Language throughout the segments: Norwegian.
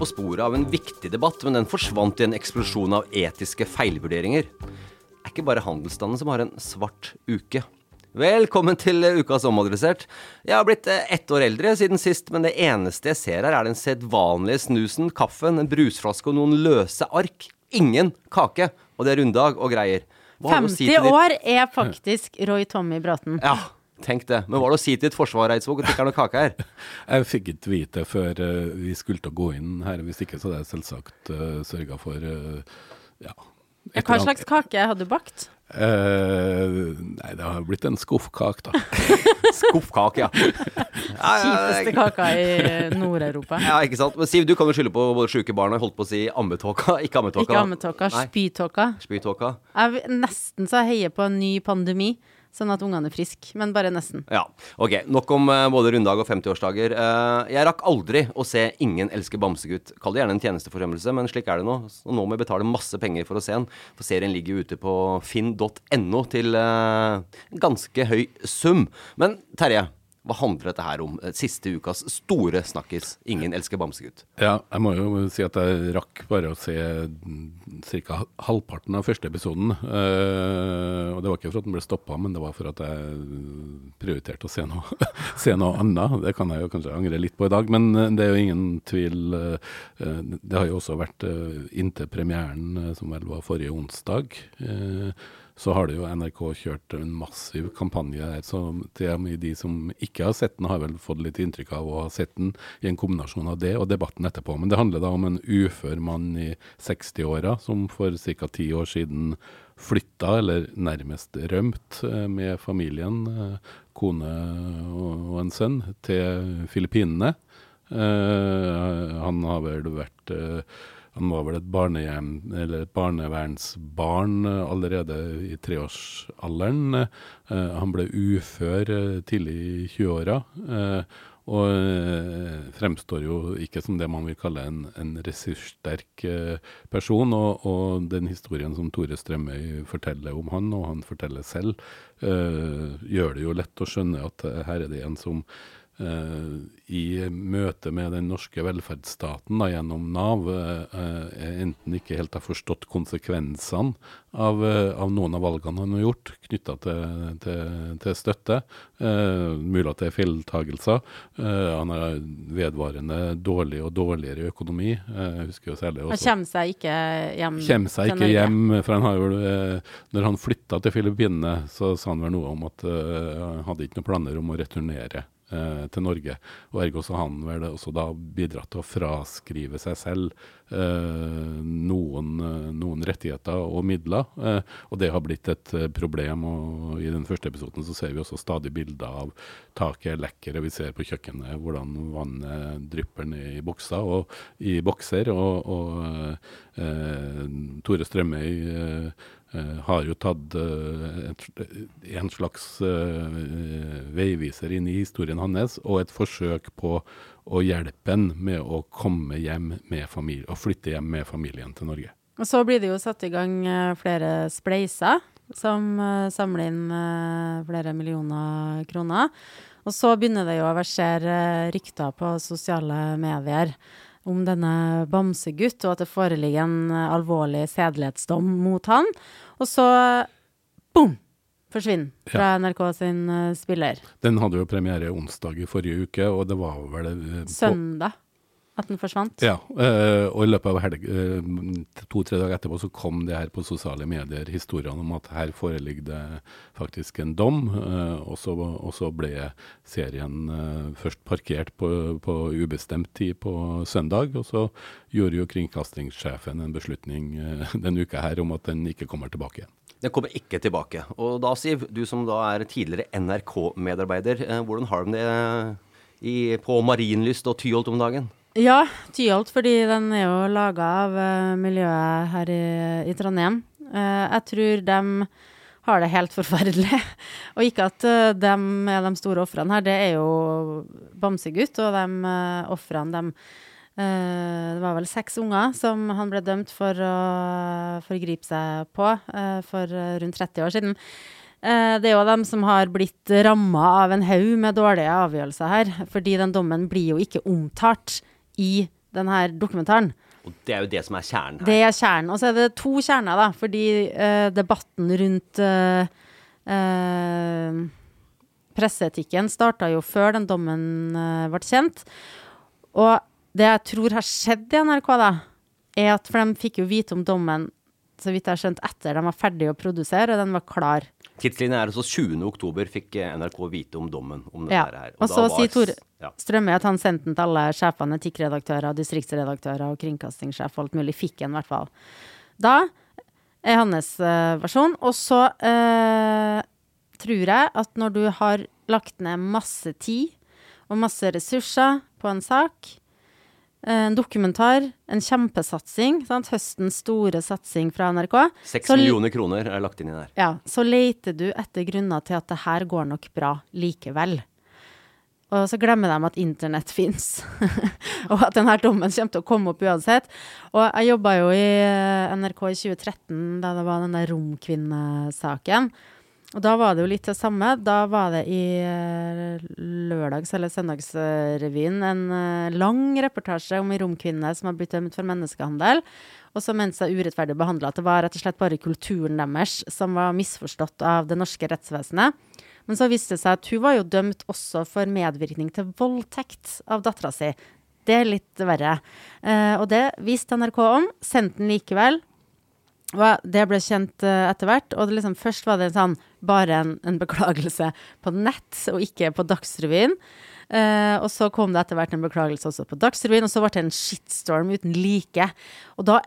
På sporet av en viktig debatt, men den forsvant i en eksplosjon av etiske feilvurderinger. Det er ikke bare handelsstanden som har en svart uke. Velkommen til Ukas omadressert. Jeg har blitt eh, ett år eldre siden sist, men det eneste jeg ser her, er den sedvanlige snusen, kaffen, en brusflaske og noen løse ark. Ingen kake. Og det er runddag og greier. Hva har du å 50 si år er faktisk Roy Tommy Braten. Ja, tenk det. Men hva er det å si til et forsvar, Eidsvåg, at det ikke er noe kake her? Jeg fikk ikke vite før eh, vi skulle til å gå inn her. Hvis ikke så hadde jeg selvsagt uh, sørga for eh, ja. et Hva slags kake hadde du bakt? Uh, nei, det har blitt en skuffkake, da. Skuffkake, ja. Kjipeste kaka i Nord-Europa. Ja, ikke sant. Men Siv, du kan jo skylde på både sjuke barn og holdt på å si ammetåka. Ikke ammetåka. Ikke ammetåka, spytåka. Spytåka. Jeg vil nesten så jeg heier på en ny pandemi, sånn at ungene er friske. Men bare nesten. Ja. Ok, nok om uh, både runddag og 50-årsdager. Uh, jeg rakk aldri å se Ingen elsker bamsegutt. Kall det gjerne en tjenesteforsømmelse, men slik er det nå. Og nå må jeg betale masse penger for å se den. For serien ligger ute på finn.no til uh, ganske høy sum. Men Terje, hva handler dette her om? Eh, Siste ukas store snakkis. Ingen elsker bamsegutt. Ja, jeg må jo si at jeg rakk bare å se ca. halvparten av første episoden. Uh, og det var ikke for at den ble stoppa, men det var for at jeg prioriterte å se noe, se noe annet. Det kan jeg jo kanskje angre litt på i dag, men eh, det er jo ingen tvil. eh, det har jo også vært uh, inntil premieren, som vel var forrige onsdag. eh, så har det jo NRK kjørt en massiv kampanje så de som ikke har sett den, har vel fått litt inntrykk av å ha sett den i en kombinasjon av det og debatten etterpå. Men det handler da om en ufør mann i 60-åra som for ca. ti år siden flytta, eller nærmest rømt, eh, med familien, eh, kone og en sønn, til Filippinene. Eh, han har vel vært han var vel et barnehjem, eller et barnevernsbarn eh, allerede i treårsalderen. Eh, han ble ufør eh, tidlig i 20-åra. eh, og fremstår jo ikke som det man vil kalle en, en ressurssterk person. Og, og den historien som Tore Strømøy forteller om han, og han forteller selv, gjør det jo lett å skjønne at her er det en som i møte med den norske velferdsstaten da, gjennom Nav eh, eh, enten ikke helt har forstått konsekvensene av, eh, av noen av valgene han har gjort knytta til, til, til støtte. Eh, mulig at det er feiltagelser. Eh, han har vedvarende dårlig og dårligere økonomi. Eh, jeg husker jo særlig Han kommer seg ikke hjem Kommer seg ikke hjem, for han har jo, eh, når han flytta til Filippinene, så sa han vel noe om at eh, han hadde ikke noen planer om å returnere eh, til Norge. Og Ergo så har han vel også da bidratt til å fraskrive seg selv eh, noen, eh, noen, rettigheter og midler. Eh, og det har blitt et eh, problem. og I den første episoden så ser vi også stadig bilder av taket er lekker, og vi ser på kjøkkenet hvordan vannet drypper ned i bokser og i bokser. og, og Tore Strømøy har jo tatt uh, en slags veiviser inn i historien hans, og et forsøk på å hjelpe ham med å komme hjem med familie, og flytte hjem med familien til Norge. Og Så blir det jo satt i gang flere spleiser som samler inn flere millioner kroner. Og så begynner det jo å versere rykter på sosiale medier om denne bamsegutt, og at det foreligger en eh, alvorlig sedelighetsdom mot han. Og så bom! Forsvinner fra ja. NRK sin uh, spiller. Den hadde jo premiere onsdag i forrige uke, og det var vel Søndag. Søndag at den forsvant? Ja, øh, og i løpet av øh, to-tre dager etterpå så kom det her på sosiale medier historiene om at her foreligger det faktisk en dom. Øh, og, så, og, så, ble serien først parkert på, på, ubestemt tid på søndag. Og så gjorde jo kringkastingssjefen en beslutning denne uka her om at den ikke kommer tilbake igjen. Den kommer ikke tilbake. Og da, Siv, du som da er tidligere NRK-medarbeider, hvordan har de det i, på Marienlyst og Tyholt om dagen? Ja, Tyholt, fordi den er jo laga av uh, miljøet her i, i Trondheim. Uh, jeg tror de har det helt forferdelig. og ikke at uh, de er de store ofrene her, det er jo Bamsegutt og de uh, ofrene, dem Det var vel seks unger som han ble dømt for å forgripe seg på for rundt 30 år siden. Det er jo dem som har blitt ramma av en haug med dårlige avgjørelser her. Fordi den dommen blir jo ikke omtalt i denne dokumentaren. Og Det er jo det som er kjernen her. Det er kjernen. Og så er det to kjerner, da. Fordi uh, debatten rundt uh, uh, presseetikken starta jo før den dommen ble kjent. Og det jeg tror har skjedd i NRK, da, er at For de fikk jo vite om dommen så vidt jeg har skjønt, etter de var ferdige å produsere, og den var klar. Tidslinjen er altså 20.10 fikk NRK vite om dommen om dette ja. her. Og, og så sier Tor ja. Strømme at han sendte den til alle sjefene, etikkredaktører, distriktsredaktører og kringkastingssjef og alt mulig. Fikk en, i hvert fall. Da er hans uh, versjon. Og så uh, tror jeg at når du har lagt ned masse tid og masse ressurser på en sak, en dokumentar, en kjempesatsing. Sant? Høstens store satsing fra NRK. Seks millioner kroner er lagt inn i der. Ja, Så leter du etter grunner til at det her går nok bra likevel. Og så glemmer de at internett fins, og at denne dommen kommer til å komme opp uansett. Og jeg jobba jo i eh, NRK i 2013, da det var den der romkvinnesaken. Og da var det jo litt det samme. Da var det i uh, lørdags- eller søndagsrevyen en uh, lang reportasje om ei romkvinne som har blitt dømt for menneskehandel, og som mente seg urettferdig behandla. At det var rett og slett bare kulturen deres som var misforstått av det norske rettsvesenet. Men så viste det seg at hun var jo dømt også for medvirkning til voldtekt av dattera si. Det er litt verre. Uh, og det visste NRK om, sendte den likevel. Det ble kjent uh, etter hvert. Og liksom, først var det sånn, bare en, en, beklagelse på nett, og ikke på Dagsrevyen. Uh, og så kom det etter hvert en beklagelse også på Dagsrevyen, og så ble det en shitstorm uten like. Og da,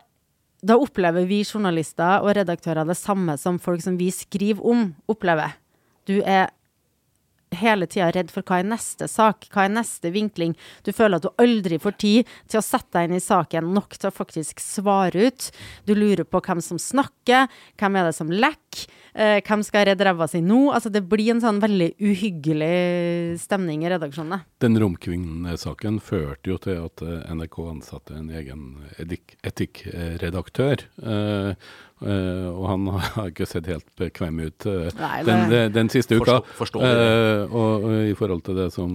da opplever vi journalister og redaktører det samme som folk som vi skriver om, opplever. Du er hele tida redd for hva er neste sak, hva er neste vinkling. Du føler at du aldri får tid til å sette deg inn i saken nok til å faktisk svare ut. Du lurer på hvem som snakker, hvem er det som lekker, eh, hvem skal redde ræva si nå? Altså det blir en sånn veldig uhyggelig stemning i redaksjonene. Den romkvinnesaken førte jo til at eh, NRK ansatte en egen etikkredaktør. Eh, Uh, og han har ikke sett helt bekvem ut uh, Nei, den, den, den, siste uka. Forstå, uh, og, og, i forhold til det som,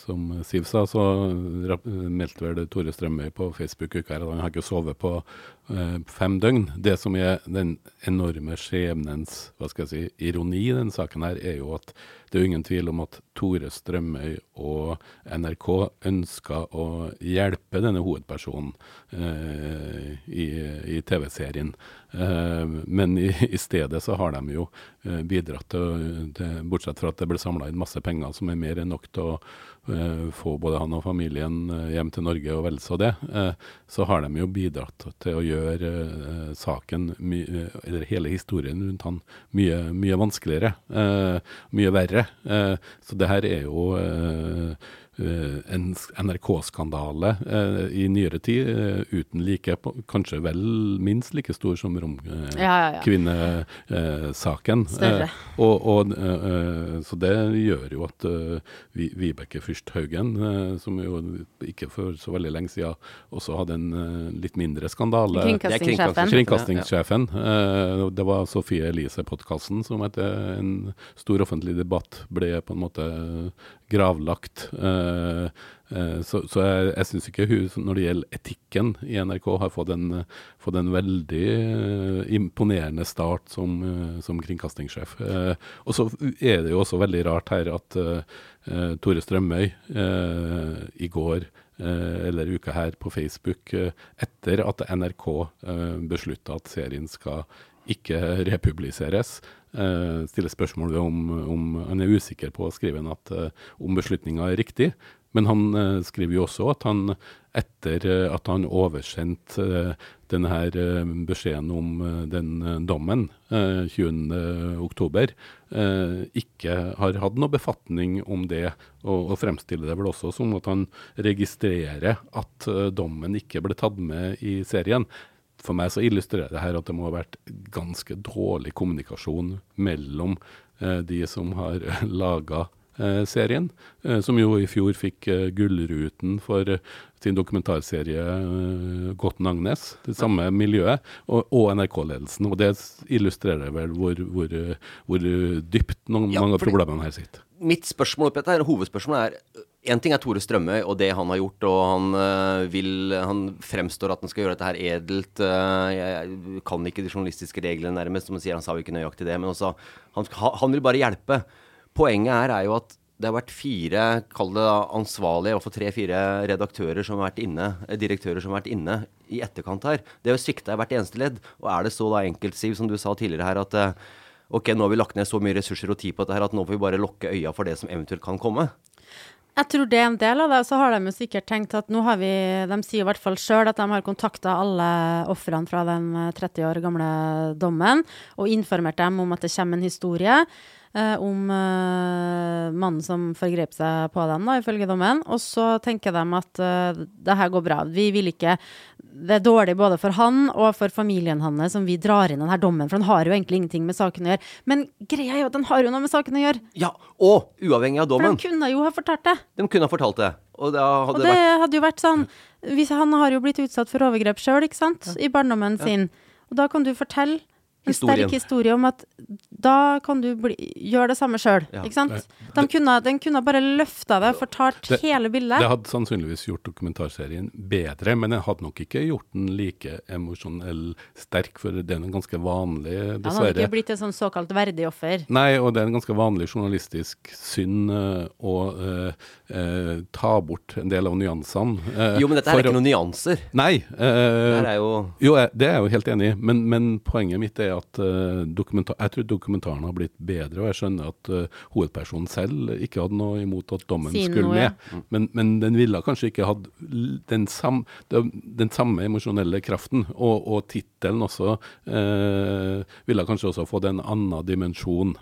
som Siv sa, så meldte vel Tore Strømøy på Facebook uka her at han har ikke sovet på fem døgn. Det som er den enorme skjebnen skjebnens hva skal jeg si, ironi i denne saken her, er jo at det er ingen tvil om at Tore Strømøy og NRK ønska å hjelpe denne hovedpersonen eh, i, i TV-serien. Eh, men i, i, stedet så har de jo eh, bidratt til, til, Bortsett fra at det ble samla inn masse penger som er mer enn nok til å Eh, få både han og familien eh, hjem til Norge og vel så det, eh, så har de jo bidratt til å gjøre saken, eller hele historien rundt han, mye, mye vanskeligere. Mye verre. Så det her er jo Eh, en NRK-skandale eh, i nyere tid, uh, uten like, kanskje vel minst like stor som romkvinnesaken. Ja, ja, ja. og, og så det gjør jo at Vibeke Fyrst Haugen, som jo ikke for så veldig lenge siden også hadde en litt mindre skandale Kringkastingssjefen. Kringkastingssjefen. det var Sofie Elise-podkasten som etter en stor offentlig debatt ble på en måte gravlagt. Uh, så, så, jeg, jeg syns ikke hun, når det gjelder etikken i NRK, har fått en, fått en veldig uh, imponerende start som, som kringkastingssjef. og så er det jo også veldig rart her at Tore Strømøy i går eller uka her på Facebook, etter at NRK beslutta at serien skal ikke republiseres, uh, stiller spørsmål ved om, om, han er usikker på, skriver han, at uh, om beslutninga er riktig. Men han uh, skriver jo også at han etter at han oversendte denne beskjeden om den dommen 20.10, ikke har hatt noe befatning om det, og, og fremstiller det vel også som at han registrerer at dommen ikke ble tatt med i serien for meg så illustrerer det her at det må ha vært ganske dårlig kommunikasjon mellom eh, de som har laga eh, serien, eh, som jo i fjor fikk eh, Gullruten for eh, sin dokumentarserie eh, Gotten Agnes, det samme miljøet, og, og NRK-ledelsen. Og det illustrerer vel hvor, hvor, hvor dypt noen, ja, mange av problemene her sitter. Mitt spørsmål oppi dette her, hovedspørsmålet er en ting er Tore Strømøy og det han har gjort, og han uh, vil Han fremstår at han skal gjøre dette her edelt. Uh, jeg kan ikke de journalistiske reglene nærmest, som han sier. Han sa jo ikke nøyaktig det. Men også, han, han vil bare hjelpe. Poenget her er jo at det har vært fire, kall det ansvarlige, iallfall tre-fire redaktører som har vært inne, direktører som har vært inne i etterkant her. Det har svikta i hvert eneste ledd. Og er det så da enkelt, Siv, som du sa tidligere her, at ok, nå har vi lagt ned så mye ressurser og tid på dette her at nå får vi bare lukke øya for det som eventuelt kan komme? Jeg tror det er en del av det. Og så har de jo sikkert tenkt at nå har vi De sier i hvert fall sjøl at de har kontakta alle ofrene fra den 30 år gamle dommen og informert dem om at det kommer en historie eh, om eh, mannen som forgrep seg på dem, da, ifølge dommen. Og så tenker de at eh, det her går bra. Vi vil ikke det er dårlig både for han og for familien hans som vi drar inn denne dommen, for han har jo egentlig ingenting med saken å gjøre. Men greia er jo at den har jo noe med saken å gjøre. Ja, og uavhengig av dommen. For de kunne jo ha fortalt det. De kunne ha fortalt det. Og, det, hadde, og det vært... hadde jo vært sånn hvis Han har jo blitt utsatt for overgrep sjøl, ikke sant, ja. i barndommen ja. sin. Og da kan du fortelle en sterk historie om at da kan du bli, gjøre det samme sjøl. Ja. Ikke sant? De kunne, den kunne bare løfta det, fortalt det, hele bildet. Det hadde sannsynligvis gjort dokumentarserien bedre, men jeg hadde nok ikke gjort den like emosjonell sterk, for det er en ganske vanlig, dessverre. Han hadde ikke blitt et sånn såkalt verdig offer. Nei, og det er en ganske vanlig journalistisk synd uh, å uh, uh, ta bort en del av nyansene. jo, men dette er ikke noen nyanser. Nei. det er jo Jo, det er jeg jo helt enig i, men, men poenget mitt er at uh, jeg tror dokumentaren har blitt bedre, og jeg skjønner at uh, hovedpersonen selv ikke hadde noe imot at dommen Sin skulle noe, med. Men, men, den ville kanskje ikke hatt den, sam, den samme emosjonelle kraften. Og, og tittelen også uh, ville kanskje også fått en annen dimensjon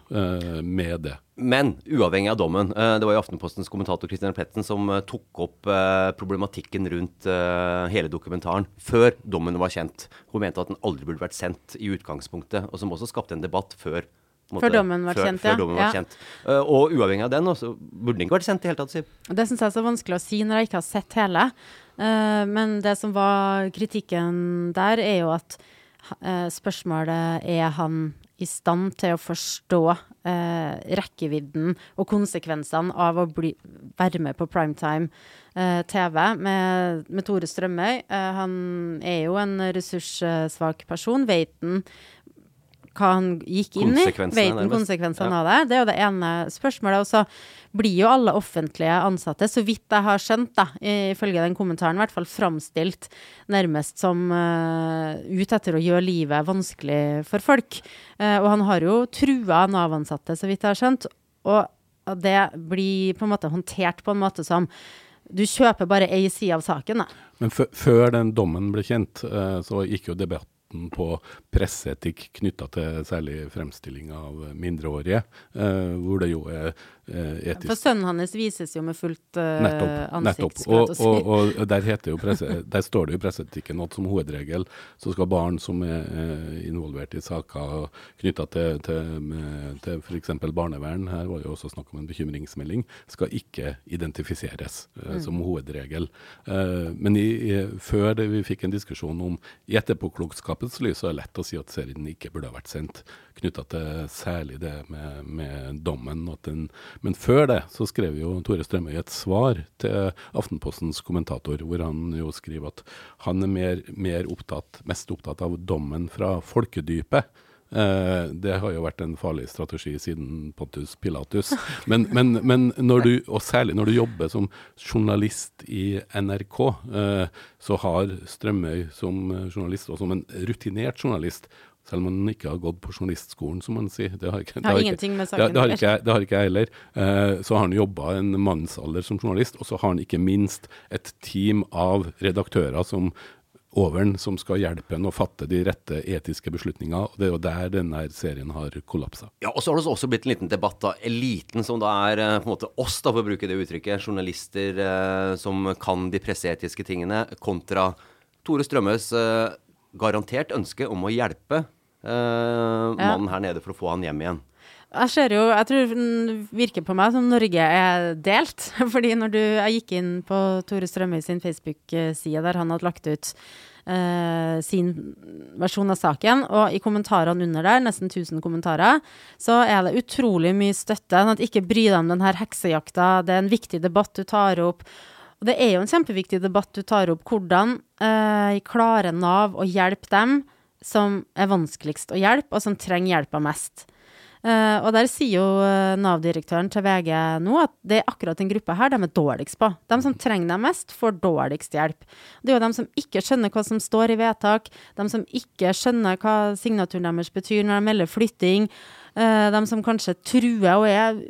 med det. Men uavhengig av dommen, det var jo Aftenpostens kommentator Christian Pletten som tok opp problematikken rundt hele dokumentaren før dommen var kjent. Hun mente at den aldri burde vært sendt i utgangspunktet, og som også skapte en debatt før Måte, før dommen var før, kjent, før dommen ja. Var kjent. Uh, og uavhengig av den, også, burde den ikke vært kjent i hele tatt, Siv. Det syns jeg er så vanskelig å si når jeg ikke har sett hele. Uh, men det som var kritikken der, er jo at uh, spørsmålet er han i stand til å forstå eh, rekkevidden og konsekvensene av å bli, være med på primetime eh, TV med, med, Tore Strømøy. Han er jo en ressurssvak person. Vet han hva han gikk inn i? Vet han konsekvensene Ja. av det? Det er jo det ene spørsmålet. Og så blir jo alle offentlige ansatte, så vidt jeg har skjønt, da, ifølge den kommentaren, i hvert fall framstilt nærmest som uh, ut etter å gjøre livet vanskelig for folk. Uh, og han har jo trua Nav-ansatte, så vidt jeg har skjønt. Og og det blir på en måte håndtert på en måte som du kjøper bare ei side av saken, da. Men før den dommen ble kjent, eh, så gikk jo debatten på presseetikk knytta til særlig fremstilling av mindreårige, eh, hvor det jo er eh, etisk For sønnen hans vises jo med fullt eh, Nettopp. ansikt, Nettopp. Og, si. og, og der, heter jo presse, der står det jo i presseetikken at som hovedregel så skal barn som er eh, involvert i saker knytta til, til, med- til f.eks. barnevern, her var det jo også snakk om en bekymringsmelding, skal ikke identifiseres eh, som hovedregel. Eh, men i, i, før det, vi fikk en diskusjon om i etterpåklokskapets lys, så er det lett å si at serien ikke burde ha vært sendt, knytta til særlig det med, med dommen. Den, men før det så skrev jo Tore Strømøy et svar til Aftenpostens kommentator, hvor han jo skriver at han er mer, mer opptatt, mest opptatt av dommen fra folkedypet. Eh, det har jo vært en farlig strategi siden Pontus Pilatus. Men, men, men når du, og særlig når du jobber som journalist i NRK, eh, så har Strømøy som eh, journalist, og som en rutinert journalist, selv om han ikke har gått på journalistskolen, som man sier Det har, ikke, det Har ikke- det, har ikke, det har ikke jeg heller. Så har han jobba en mannsalder som journalist, og så har han ikke minst et team av redaktører som over den som skal hjelpe en å fatte de rette etiske beslutningene. og Det er jo der denne serien har kollapsa. Ja, og så har det også blitt en liten debatt, da. Eliten, som da er eh, på en måte oss, da, for å bruke det uttrykket. Journalister eh, som kan de presseetiske tingene, kontra Tore Strømøys eh, garantert ønske om å hjelpe eh, mannen her nede for å få han hjem igjen. Jeg ser jo, jeg tror den virker på meg som Norge er delt. Fordi når du, jeg gikk inn på Tore Strømøy sin Facebook-side, der han hadde lagt ut eh, sin versjon av saken, og i kommentarene under der, nesten 1000 kommentarer, så er det utrolig mye støtte. Sånn at ikke bry deg om denne heksejakta, det er en viktig debatt du tar opp. Og det er jo en kjempeviktig debatt du tar opp. Hvordan eh, klarer Nav å hjelpe dem som er vanskeligst å hjelpe, og som trenger hjelpa mest? Eh, og der sier jo eh, Nav-direktøren til VG nå at det er akkurat den gruppa her de er dårligst på. De som trenger dem mest, får dårligst hjelp. Det er jo de som ikke skjønner hva som står i vedtak, de som ikke skjønner hva signaturen deres betyr når de melder flytting, eh, de som kanskje truer og er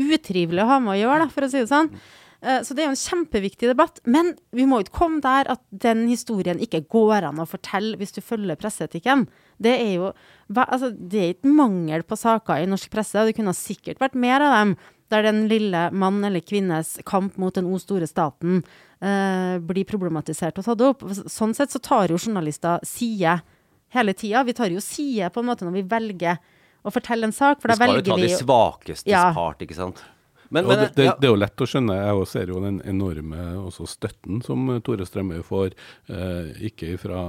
utrivelige å ha med å gjøre, for å si det sånn. Så det er jo en kjempeviktig debatt. Men vi må ikke komme der at den historien ikke går an å fortelle hvis du følger presseetikken. Det er jo altså, det er ikke mangel på saker i norsk presse, og det kunne sikkert vært mer av dem. Der den lille mann eller kvinnes kamp mot den o store staten eh, blir problematisert og tatt opp. Sånn sett så tar jo journalister side hele tida. Vi tar jo side på en måte når vi velger å fortelle en sak, for Vi Vi skal jo ta de svakestes Ja. part, ikke sant. Men, men det, det, ja, det er jo lett å skjønne. Jeg også ser jo den enorme støtten som Tore Strømøy får. Eh, ikke fra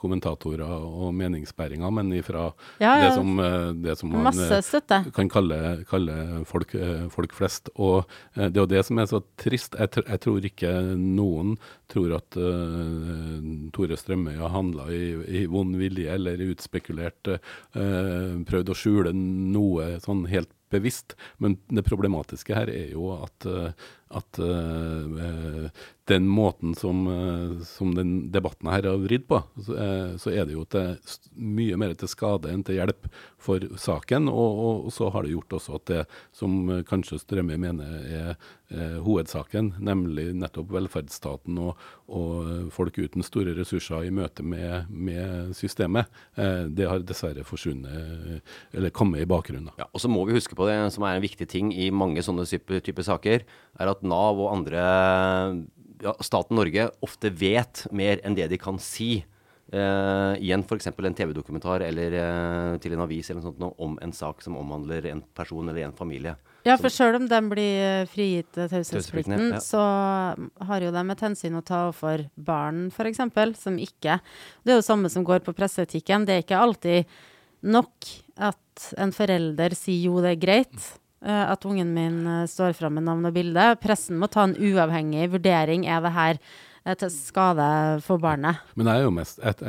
kommentatorer og meningsbæringer, men fra Ja, ja. det som, eh, det som man eh, kan kalle, kalle folk, eh, folk flest. Og det er jo det som er så trist. Jeg, tr jeg tror ikke noen tror at eh, Tore Strømøy har handla i, i vond vilje eller utspekulert, eh, prøvd å skjule noe sånn helt bevisst. Men det problematiske her er jo at, eh, at uh, den måten som, uh, som den debatten her har vridd på, så, uh, så er det jo til, mye mer til skade enn til hjelp for saken. Og, og så har det gjort også at det som kanskje Strømøy mener er hovedsaken, nemlig nettopp velferdsstaten og, og folk uten store ressurser i møte med, med systemet, det har dessverre forsvunnet, eller kommet i bakgrunnen. Ja, og så må vi huske på det som er en viktig ting i mange sånne typer type saker, er at Nav og andre ja, Staten Norge ofte vet mer enn det de kan si. Uh, I en f.eks. en TV-dokumentar eller uh, til en avis eller noe sånt om en sak som omhandler en person eller en familie. Ja, for sjøl om de blir eh, frigitt eh, Taushetsplikten, taushetsplikten, ja. så har jo de et hensyn å ta overfor barn, f.eks., som ikke Det er jo det samme som går på presseetikken. Det er ikke alltid nok at en forelder sier jo, det er greit. Eh, At ungen min eh, står fram med navn og bilde. Pressen må ta en uavhengig vurdering. Er det her eh, til skade for barnet. Men det er jo mest et,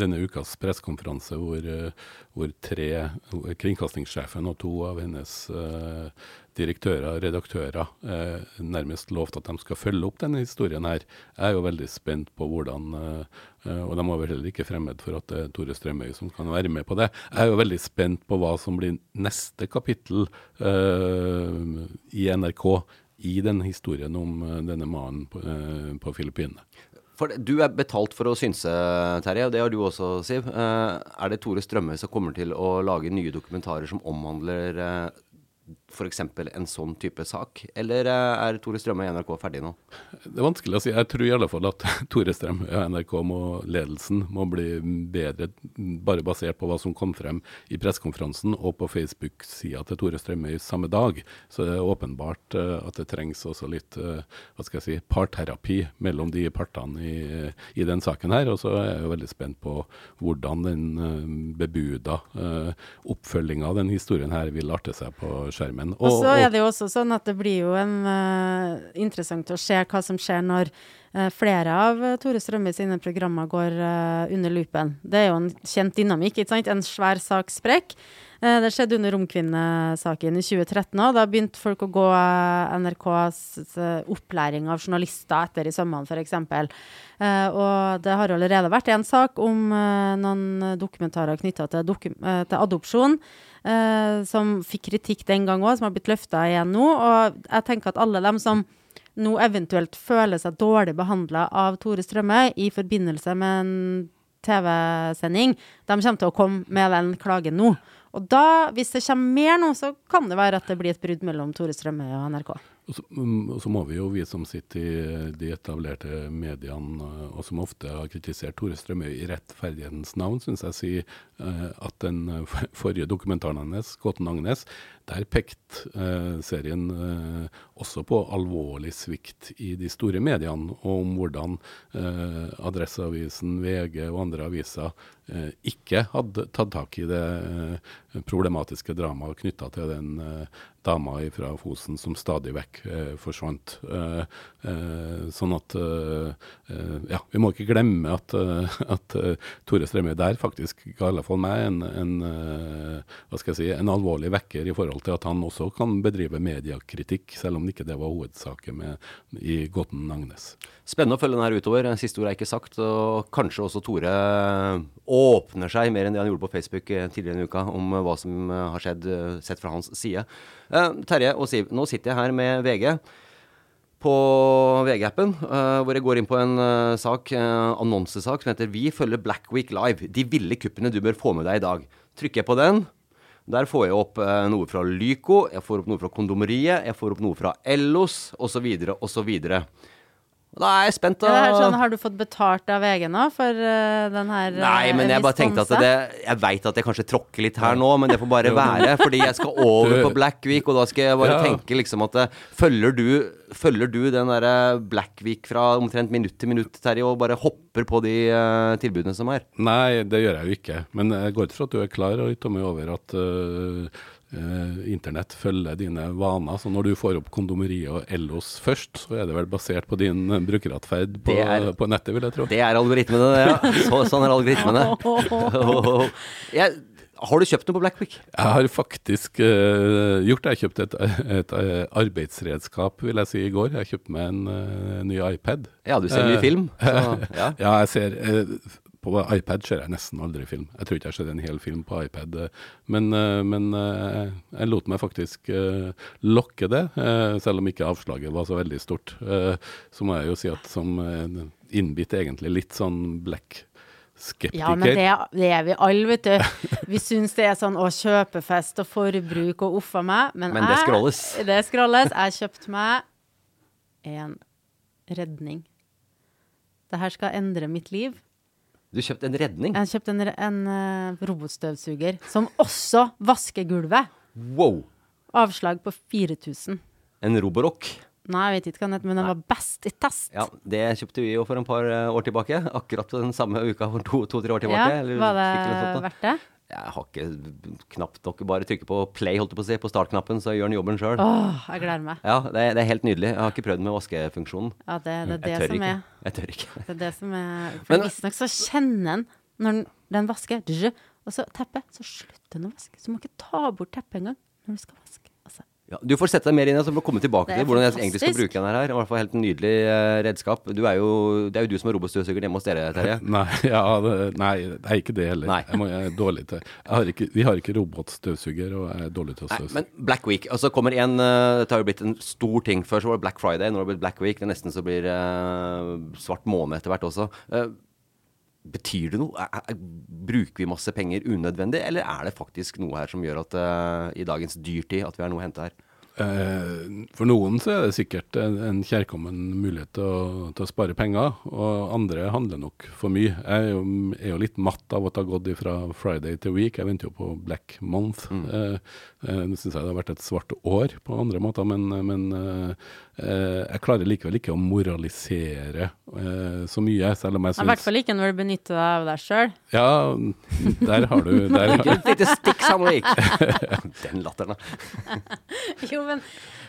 denne ukas pressekonferanse hvor, hvor tre Kringkastingssjefen og to av hennes direktører og redaktører eh, nærmest lovt at de skal følge opp denne historien her. Jeg er jo veldig spent på hvordan eh, eh, Og de var vel heller ikke fremmed for at det er Tore Strømøy som kan være med på det. Jeg er jo veldig spent på hva som blir neste kapittel eh, i NRK i denne historien om eh, denne mannen på, eh, på Filippinene. For du er betalt for å synse, Terje, og det har du også, Siv. Eh, er det Tore Strømøy som kommer til å lage nye dokumentarer som omhandler eh, f.eks. en sånn type sak, eller eh, er Tore Strømøy i NRK ferdig nå? Det er vanskelig å si. Jeg tror i alle fall at Tore Strøm og NRK må, ledelsen må bli bedre, bare basert på hva som kom frem i pressekonferansen og på Facebook-sida til Tore Strømøy samme dag. Så det er åpenbart eh, at det trengs også litt eh, hva skal jeg si, parterapi mellom de partene i, i den saken her. Og så er jeg jo veldig spent på hvordan den bebuda oppfølginga av den historien her vil arte seg på skjermen. Og så er det jo også sånn at det blir jo en, uh, interessant å se hva som skjer når uh, flere av eh, Tore Strømme sine programmer går uh, under lupen. Det er jo en kjent dynamikk, ikke sant? En svær sak sprekk. Eh, det skjedde under Romkvinnesaken i 2013 òg. Da begynte folk å gå eh, NRKs eh, opplæring av journalister etter i sømmene, f.eks. Og det har allerede vært en sak om noen dokumentarer knytta til, dokum til adopsjon. som fikk kritikk den gang òg, som har blitt løfta igjen nå. Og jeg tenker at alle dem som nå eventuelt føler seg dårlig behandla av Tore Strømme i forbindelse med en TV-sending, de kommer til å komme med den klagen nå. Og da, hvis det kommer mer nå, så kan det være at det blir et brudd mellom Tore Strømøy og NRK. Og så, mm, og så må vi jo, vi som sitter i de etablerte mediene, eh, og som ofte har kritisert Tore Strømøy i rettferdighetens navn, syns jeg si eh, at den eh, forrige dokumentaren hans, 'Gåten Agnes', der pekte serien også på alvorlig svikt i de store mediene, og om hvordan Adresseavisen, VG og andre aviser ikke hadde tatt tak i det eh, problematiske dramaet knytta til den eh, dama fra Fosen som stadig vekk eh, forsvant. Eh, eh, sånn at eh, eh, Ja, vi må ikke glemme at, eh, at eh, Tore Strømøy der faktisk ga i alle fall meg en, en, eh, hva skal jeg si, en alvorlig vekker i forhold til at han også kan bedrive mediekritikk, selv om ikke det var hovedsaken med, i Gåten Agnes. Spennende å følge den her utover. Siste ord er ikke sagt. Og kanskje også Tore åpner seg mer enn det han gjorde på Facebook eh, tidligere i uka, om eh, hva som eh, har skjedd sett fra hans side. Terje og Siv, nå sitter jeg her med VG på VG-appen, hvor jeg går inn på en sak, annonsesak som heter 'Vi følger Black Week Live'. De ville kuppene du bør få med deg i dag. Trykker jeg på den. Der får jeg opp noe fra Lyco, jeg får opp noe fra Kondomeriet, jeg får opp noe fra Ellos, osv., osv. Da er jeg spent. Ja, er da. sånn, har du fått betalt av VG nå for uh, den her Nei, men jeg bare tenkte at det Jeg veit at jeg kanskje tråkker litt her nå, men det får bare være. Fordi jeg skal over på Black Week, og da skal jeg bare Ja. tenke liksom at eh, Følger du, følger du den derre Black Week fra omtrent minutt til minutt, Terje, og bare hopper på de uh, tilbudene som er? Nei, det gjør jeg jo ikke. Men jeg går ut fra at du er klar og Tommy, over at øh, internett følger dine vaner. Så når du får opp kondomeriet og Ellos først, så er det vel basert på din øh, brukeratferd på, er- på nettet, vil jeg tro. Det er algoritmene, det. Ja. Så, sånn er algoritmene. Jeg, har du kjøpt noe på Blackpick? Jeg har faktisk uh, gjort det. Jeg kjøpte et, et, arbeidsredskap, vil jeg si, i går. Jeg kjøpte meg en uh, ny iPad. Ja, du ser mye uh, film. Så, ja. Ja, jeg ser eh, På iPad ser jeg nesten aldri film. Jeg tror ikke jeg ser en hel film på iPad. eh, Men, eh, men eh, jeg lot meg faktisk lokke det, selv om ikke avslaget var så veldig stort. Så må jeg jo si at som innbitt egentlig litt sånn black skeptiker Ja, men det, det er vi alle, vet du. Vi syns det er sånn å kjøpefest og forbruk og uffa meg. Men, Men det jeg- scrolles. Det scrolles. Jeg kjøpte meg en redning. Det her skal endre mitt liv. Du kjøpte en redning? Jeg kjøpte en, en uh, robotstøvsuger som også vasker gulvet. Wow! Avslag på 4000. En Roborock. Nei, jeg vet ikke hva den heter, men den var best i test. Ja, det kjøpte vi jo for en par eh, år tilbake. Akkurat den samme uka for to-tre år Ja, tilbake. eller var det sånt verdt det? Jeg har ikke knapt nok bare trykke på play, holdt jeg på å si, på startknappen, så gjør den jobben sjøl. Jeg gleder meg. Ja, det, det er helt nydelig. Jeg har ikke prøvd med vaskefunksjonen. Ja, det, det er det Jeg tør som ikke. er Jeg tør ikke. Det er det som er For visstnok så kjenner en når den, den vasker, og så teppet, så slutter den å vaske. Så du må ikke ta bort teppet engang når du skal vaske. Ja, du får sette deg mer inn i det, så får komme tilbake Det er til hvordan jeg egentlig skal bruke den her. I hvert fall helt nydelig eh, redskap. Du er jo, det er jo du som er robotstøvsuger hjemme hos dere, Terje. Nei, ja, det, nei, det er ikke det heller. Nei. Jeg, må, jeg er dårlig til jeg har ikke, Vi har ikke robotstøvsuger, og er dårlig til å Nei, støvsuge. men Black Week. Og så kommer en eh, Dette har jo blitt en stor ting. Før så var det Black Friday, nå har det blitt Black Week. Det er nesten så blir uh, svart måned etter hvert også. Eh, betyr det noe? Er, er, bruker vi masse penger unødvendig, eller er det faktisk noe her som gjør at uh, i dagens dyrtid at vi har noe å hente her? Eh, For noen så er det sikkert en, en kjærkommen mulighet til å, til å spare penger, og andre handler nok for mye. Jeg er jo, er jo litt matt av at det har gått fra Friday til week. Jeg venter jo på Black Month. Mm. eh, Nå syns jeg det har vært et svart år på andre måter, men, men eh, eh, jeg klarer likevel ikke å moralisere eh, så mye, selv om jeg I hvert syns fall ikke når du benytter deg av deg sjøl. Ja, der har du der, har- Et lite stikk, Sandvik! Den latteren, da. Jo, men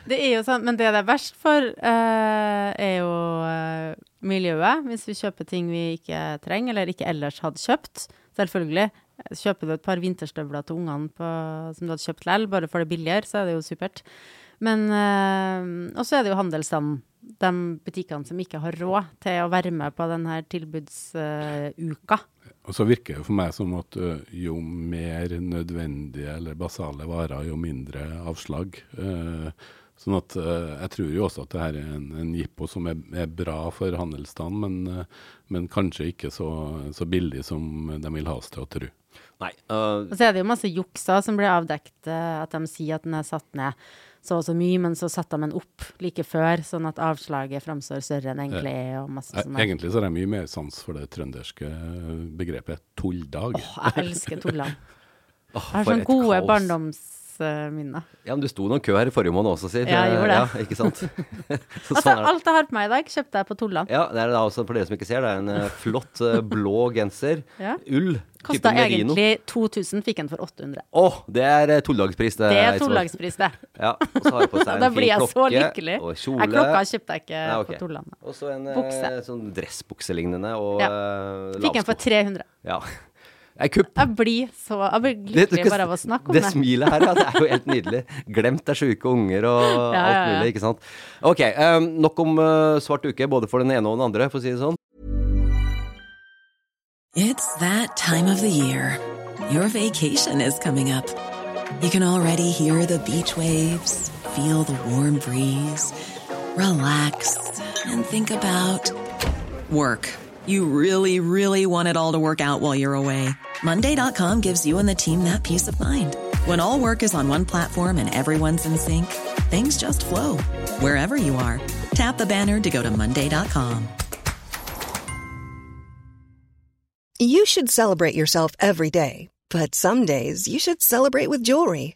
det er jo sånn Men det det er verst for, uh, er jo uh, miljøet. Hvis vi kjøper ting vi ikke trenger, eller ikke ellers hadde kjøpt. Selvfølgelig. Kjøper du et par vinterstøvler til ungene som du hadde kjøpt likevel, bare for det billigere, så er det jo supert. Men eh, Og så er det jo handelsstanden. De butikkene som ikke har råd til å være med på denne tilbudsuka. Og så virker det for meg som at ø, jo mer nødvendige eller basale varer, jo mindre avslag. Eh, sånn at eh, jeg tror jo også at det her er en, en jippo som er, er bra for handelsstanden, men, eh, men kanskje ikke så, så billig som de vil ha oss til å tro. Nei. Uh... Og så er det jo masse juksa som blir avdekt, eh, at de sier at den er satt ned så og så mye, men så satte de den opp like før, sånn at avslaget framstår større enn egentlig er, og masse Eh, sånn. Egentlig så har jeg mye mer sans for det trønderske begrepet tulldag. Åh, jeg elsker tullene. åh, Jeg har sånne gode kaos. Barndomsminner. Ja, men du sto noen kø her i forrige måned også, si. Ja, jeg gjorde det. Ja, ikke sant? Så Altså, sånn alt jeg har på meg i dag, kjøpte jeg på Tullene. Ja, det er da også for dere som ikke ser, det er en eh, flott eh, blå genser. Ja. Ull. Kosta egentlig 2000, fikk en for 800. Å, det er uh, det. Det er Eidsvåg. tollagspris, det. Ja, og så har jeg på seg en Da blir jeg så lykkelig. Og Nei, kjole. klokka kjøpte jeg ikke Nei, okay. på Tullene. Og så en eh, Bukse. sånn dressbukselignende og Ja. eh, Fikk en for 300. Ja. Ei kupp. Jeg blir så Jeg blir lykkelig bare av å snakke om det det. smilet her, ja, det er jo helt nydelig. Glemt er sjuke unger og Ja, alt ja, ja. mulig, ikke sant. Ok, um, nok om uh, svart uke, både for den ene og den andre, for å si det sånn. It's that time of the year. Your vacation is coming up. You can already hear the beach waves, feel the warm breeze, relax, and think about work. You really, really want it all to work out while you're away. Monday.com gives you and the team that peace of mind. When all work is on one platform and everyone's in sync, things just flow wherever you are. Tap the banner to go to Monday.com. You should celebrate yourself every day, but some days you should celebrate with jewelry.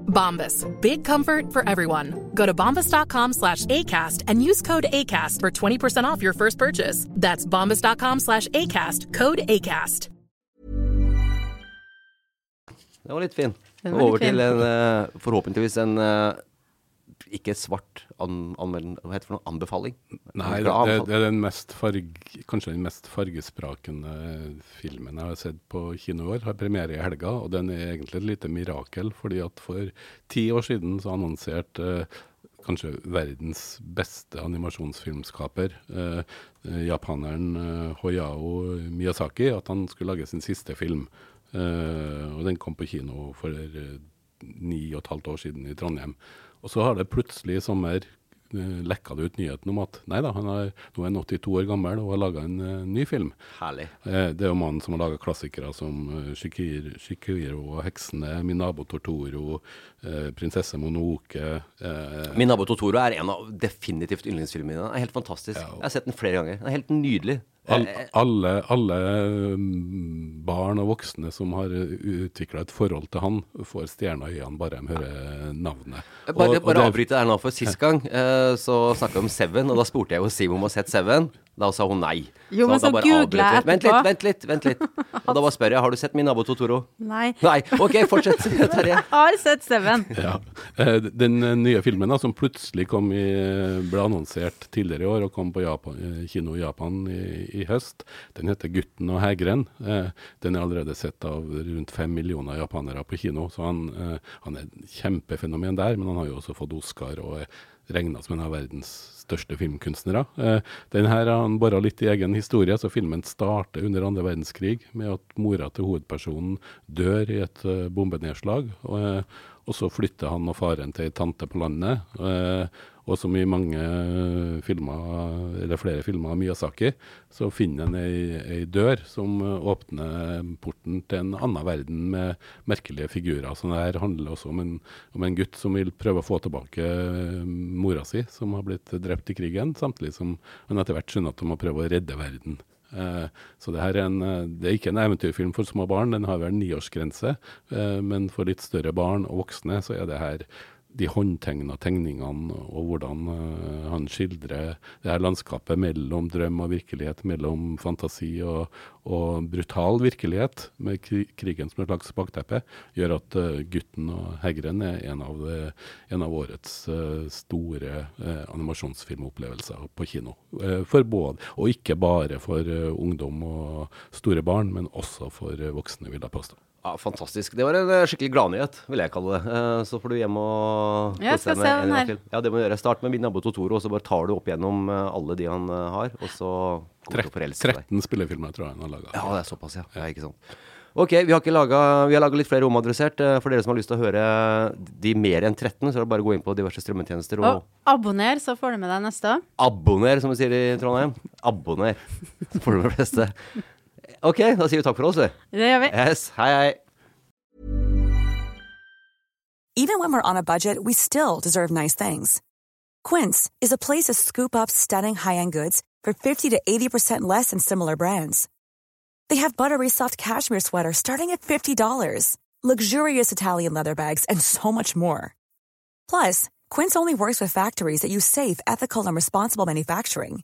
Bombas. Big comfort for everyone. Go to bombas.com slash ACAST and use code ACAST for 20% off your first purchase. That's bombas.com slash ACAST. Code ACAST. Det var litt fin. Den var litt Over til en eh, forhåpentligvis en eh, ikke svart an, an, hva heter det for noe, anbefaling. Nei, det, det, er den mest farg, kanskje den mest fargesprakende filmen jeg har sett på kino i år. Har premiere i helga, og den er egentlig et lite mirakel. fordi at for ti år siden så annonserte eh, kanskje verdens beste animasjonsfilmskaper, eh, eh, japaneren eh, Hoyao Miyazaki, at han skulle lage sin siste film. Eh, og den kom på kino for eh, ni og et halvt år siden i Trondheim. Og så har det plutselig i sommer eh, lekka det ut nyheten om at nei da, han er, nå er han 82 år gammel og har laga en uh, ny film. Herlig. Eh, det er jo mannen som har laga klassikere som uh, Shikir, Shikiro og 'Heksene', 'Min nabo Tortoro', uh, 'Prinsesse Monoke'. Uh, Min nabo Tortoro' er en av definitivt yndlingsfilmene mine. Den er helt fantastisk. Jeg har sett den flere ganger. Den er helt nydelig. All, Eh, alle, alle mm, barn og voksne som har utvikla et forhold til han, får stjerner i øynene bare de hører navnet. Bare, Og- bare er- avbryte der nå, for sist gang eh, så snakka vi om Seven, og da spurte jeg jo Simon om å ha sett Seven. Da sa hun nei. Jo, men så, så googla googlet etterpå. jeg Vent litt, vent litt. vent litt. Og da bare spør jeg har du sett Min nabo Totoro. Nei. Nei. OK, fortsett, Terje. Jeg har sett Seven. Ja. Eh, Den eh, nye filmen da, som plutselig kom i, ble annonsert tidligere i år og kom på Japan, eh, kino i Japan i, i høst, den heter 'Gutten og hegren'. Eh, Den er allerede sett av rundt fem millioner japanere på kino, så han, han er et kjempefenomen der. Men han har jo også fått Oscar og er regna som en av verdens største filmkunstnere. Eh, Den her har han bora litt i egen historie, så filmen starter under andre verdenskrig med at mora til hovedpersonen dør i et eh, bombenedslag. Og, eh, og så flytter han og faren til ei tante på landet. Eh, og som i mange eh, filmer, eller flere filmer av Miyazaki, så finner en ei, ei dør som eh, åpner porten til en annen verden med merkelige figurer. Så det her handler også om en, om en gutt som vil prøve å få tilbake eh, mora si, som har blitt drept i krigen, samtidig som han etter hvert skjønner at han må prøve å redde verden. Så det er, en, det er ikke en eventyrfilm for små barn, den har vel niårsgrense. Eh, men for litt større barn og voksne så er det her de håndtegna tegningene og hvordan eh, han skildrer det her landskapet mellom drøm og virkelighet, mellom fantasi og, og brutal virkelighet, med kri krigen som et slags bakteppe, gjør at eh, 'Gutten og hegren' er en av, det, en av årets eh, store eh, animasjonsfilmopplevelser på kino. Eh, for både, og ikke bare for eh, ungdom og store barn, men også for eh, voksne, vil jeg påstå. Ja, Fantastisk. Det var en eh, skikkelig gladnyhet, vil jeg kalle det. Eh, Så får du hjem og Ja, skal se den her. Ja, det må du gjøre. Start med Min nabo Totoro, og så bare tar du opp gjennom eh, alle de han har, og så kommer du til å deg. 13 spillefilmer tror jeg han har laga. Ja, det er såpass, ja. ja ikke sant. Ok, vi har, ikke laget, vi har laget litt flere omadressert. For dere som har lyst til å høre de mer enn 13, så er det bare å gå inn på diverse strømmetjenester og Og abonner, så får du med deg neste. abonner, som vi sier i Trondheim. Abonner. Så får du med det fleste. Ok, da sier vi takk for oss, vi. Det gjør vi. Yes, hei, hei. Even when we're on a budget, we still deserve nice things. Quince is a place to scoop up stunning high-end goods for 50 to 80% less than similar brands. They have buttery soft cashmere sweaters starting at $50, luxurious Italian leather bags, and so much more. Plus, Quince only works with factories that use safe, ethical, and responsible manufacturing.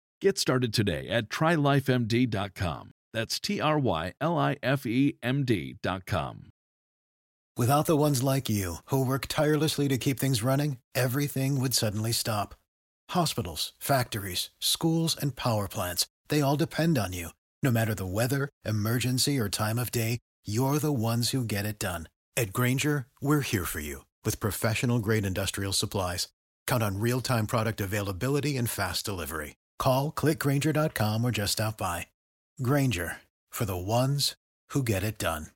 Get started today at trylifemd.com. That's T R Y L I F E M D.com. Without the ones like you, who work tirelessly to keep things running, everything would suddenly stop. Hospitals, factories, schools, and power plants, they all depend on you. No matter the weather, emergency, or time of day, you're the ones who get it done. At Granger, we're here for you with professional grade industrial supplies. Count on real time product availability and fast delivery. Call clickgranger.com or just stop by. Granger for the ones who get it done.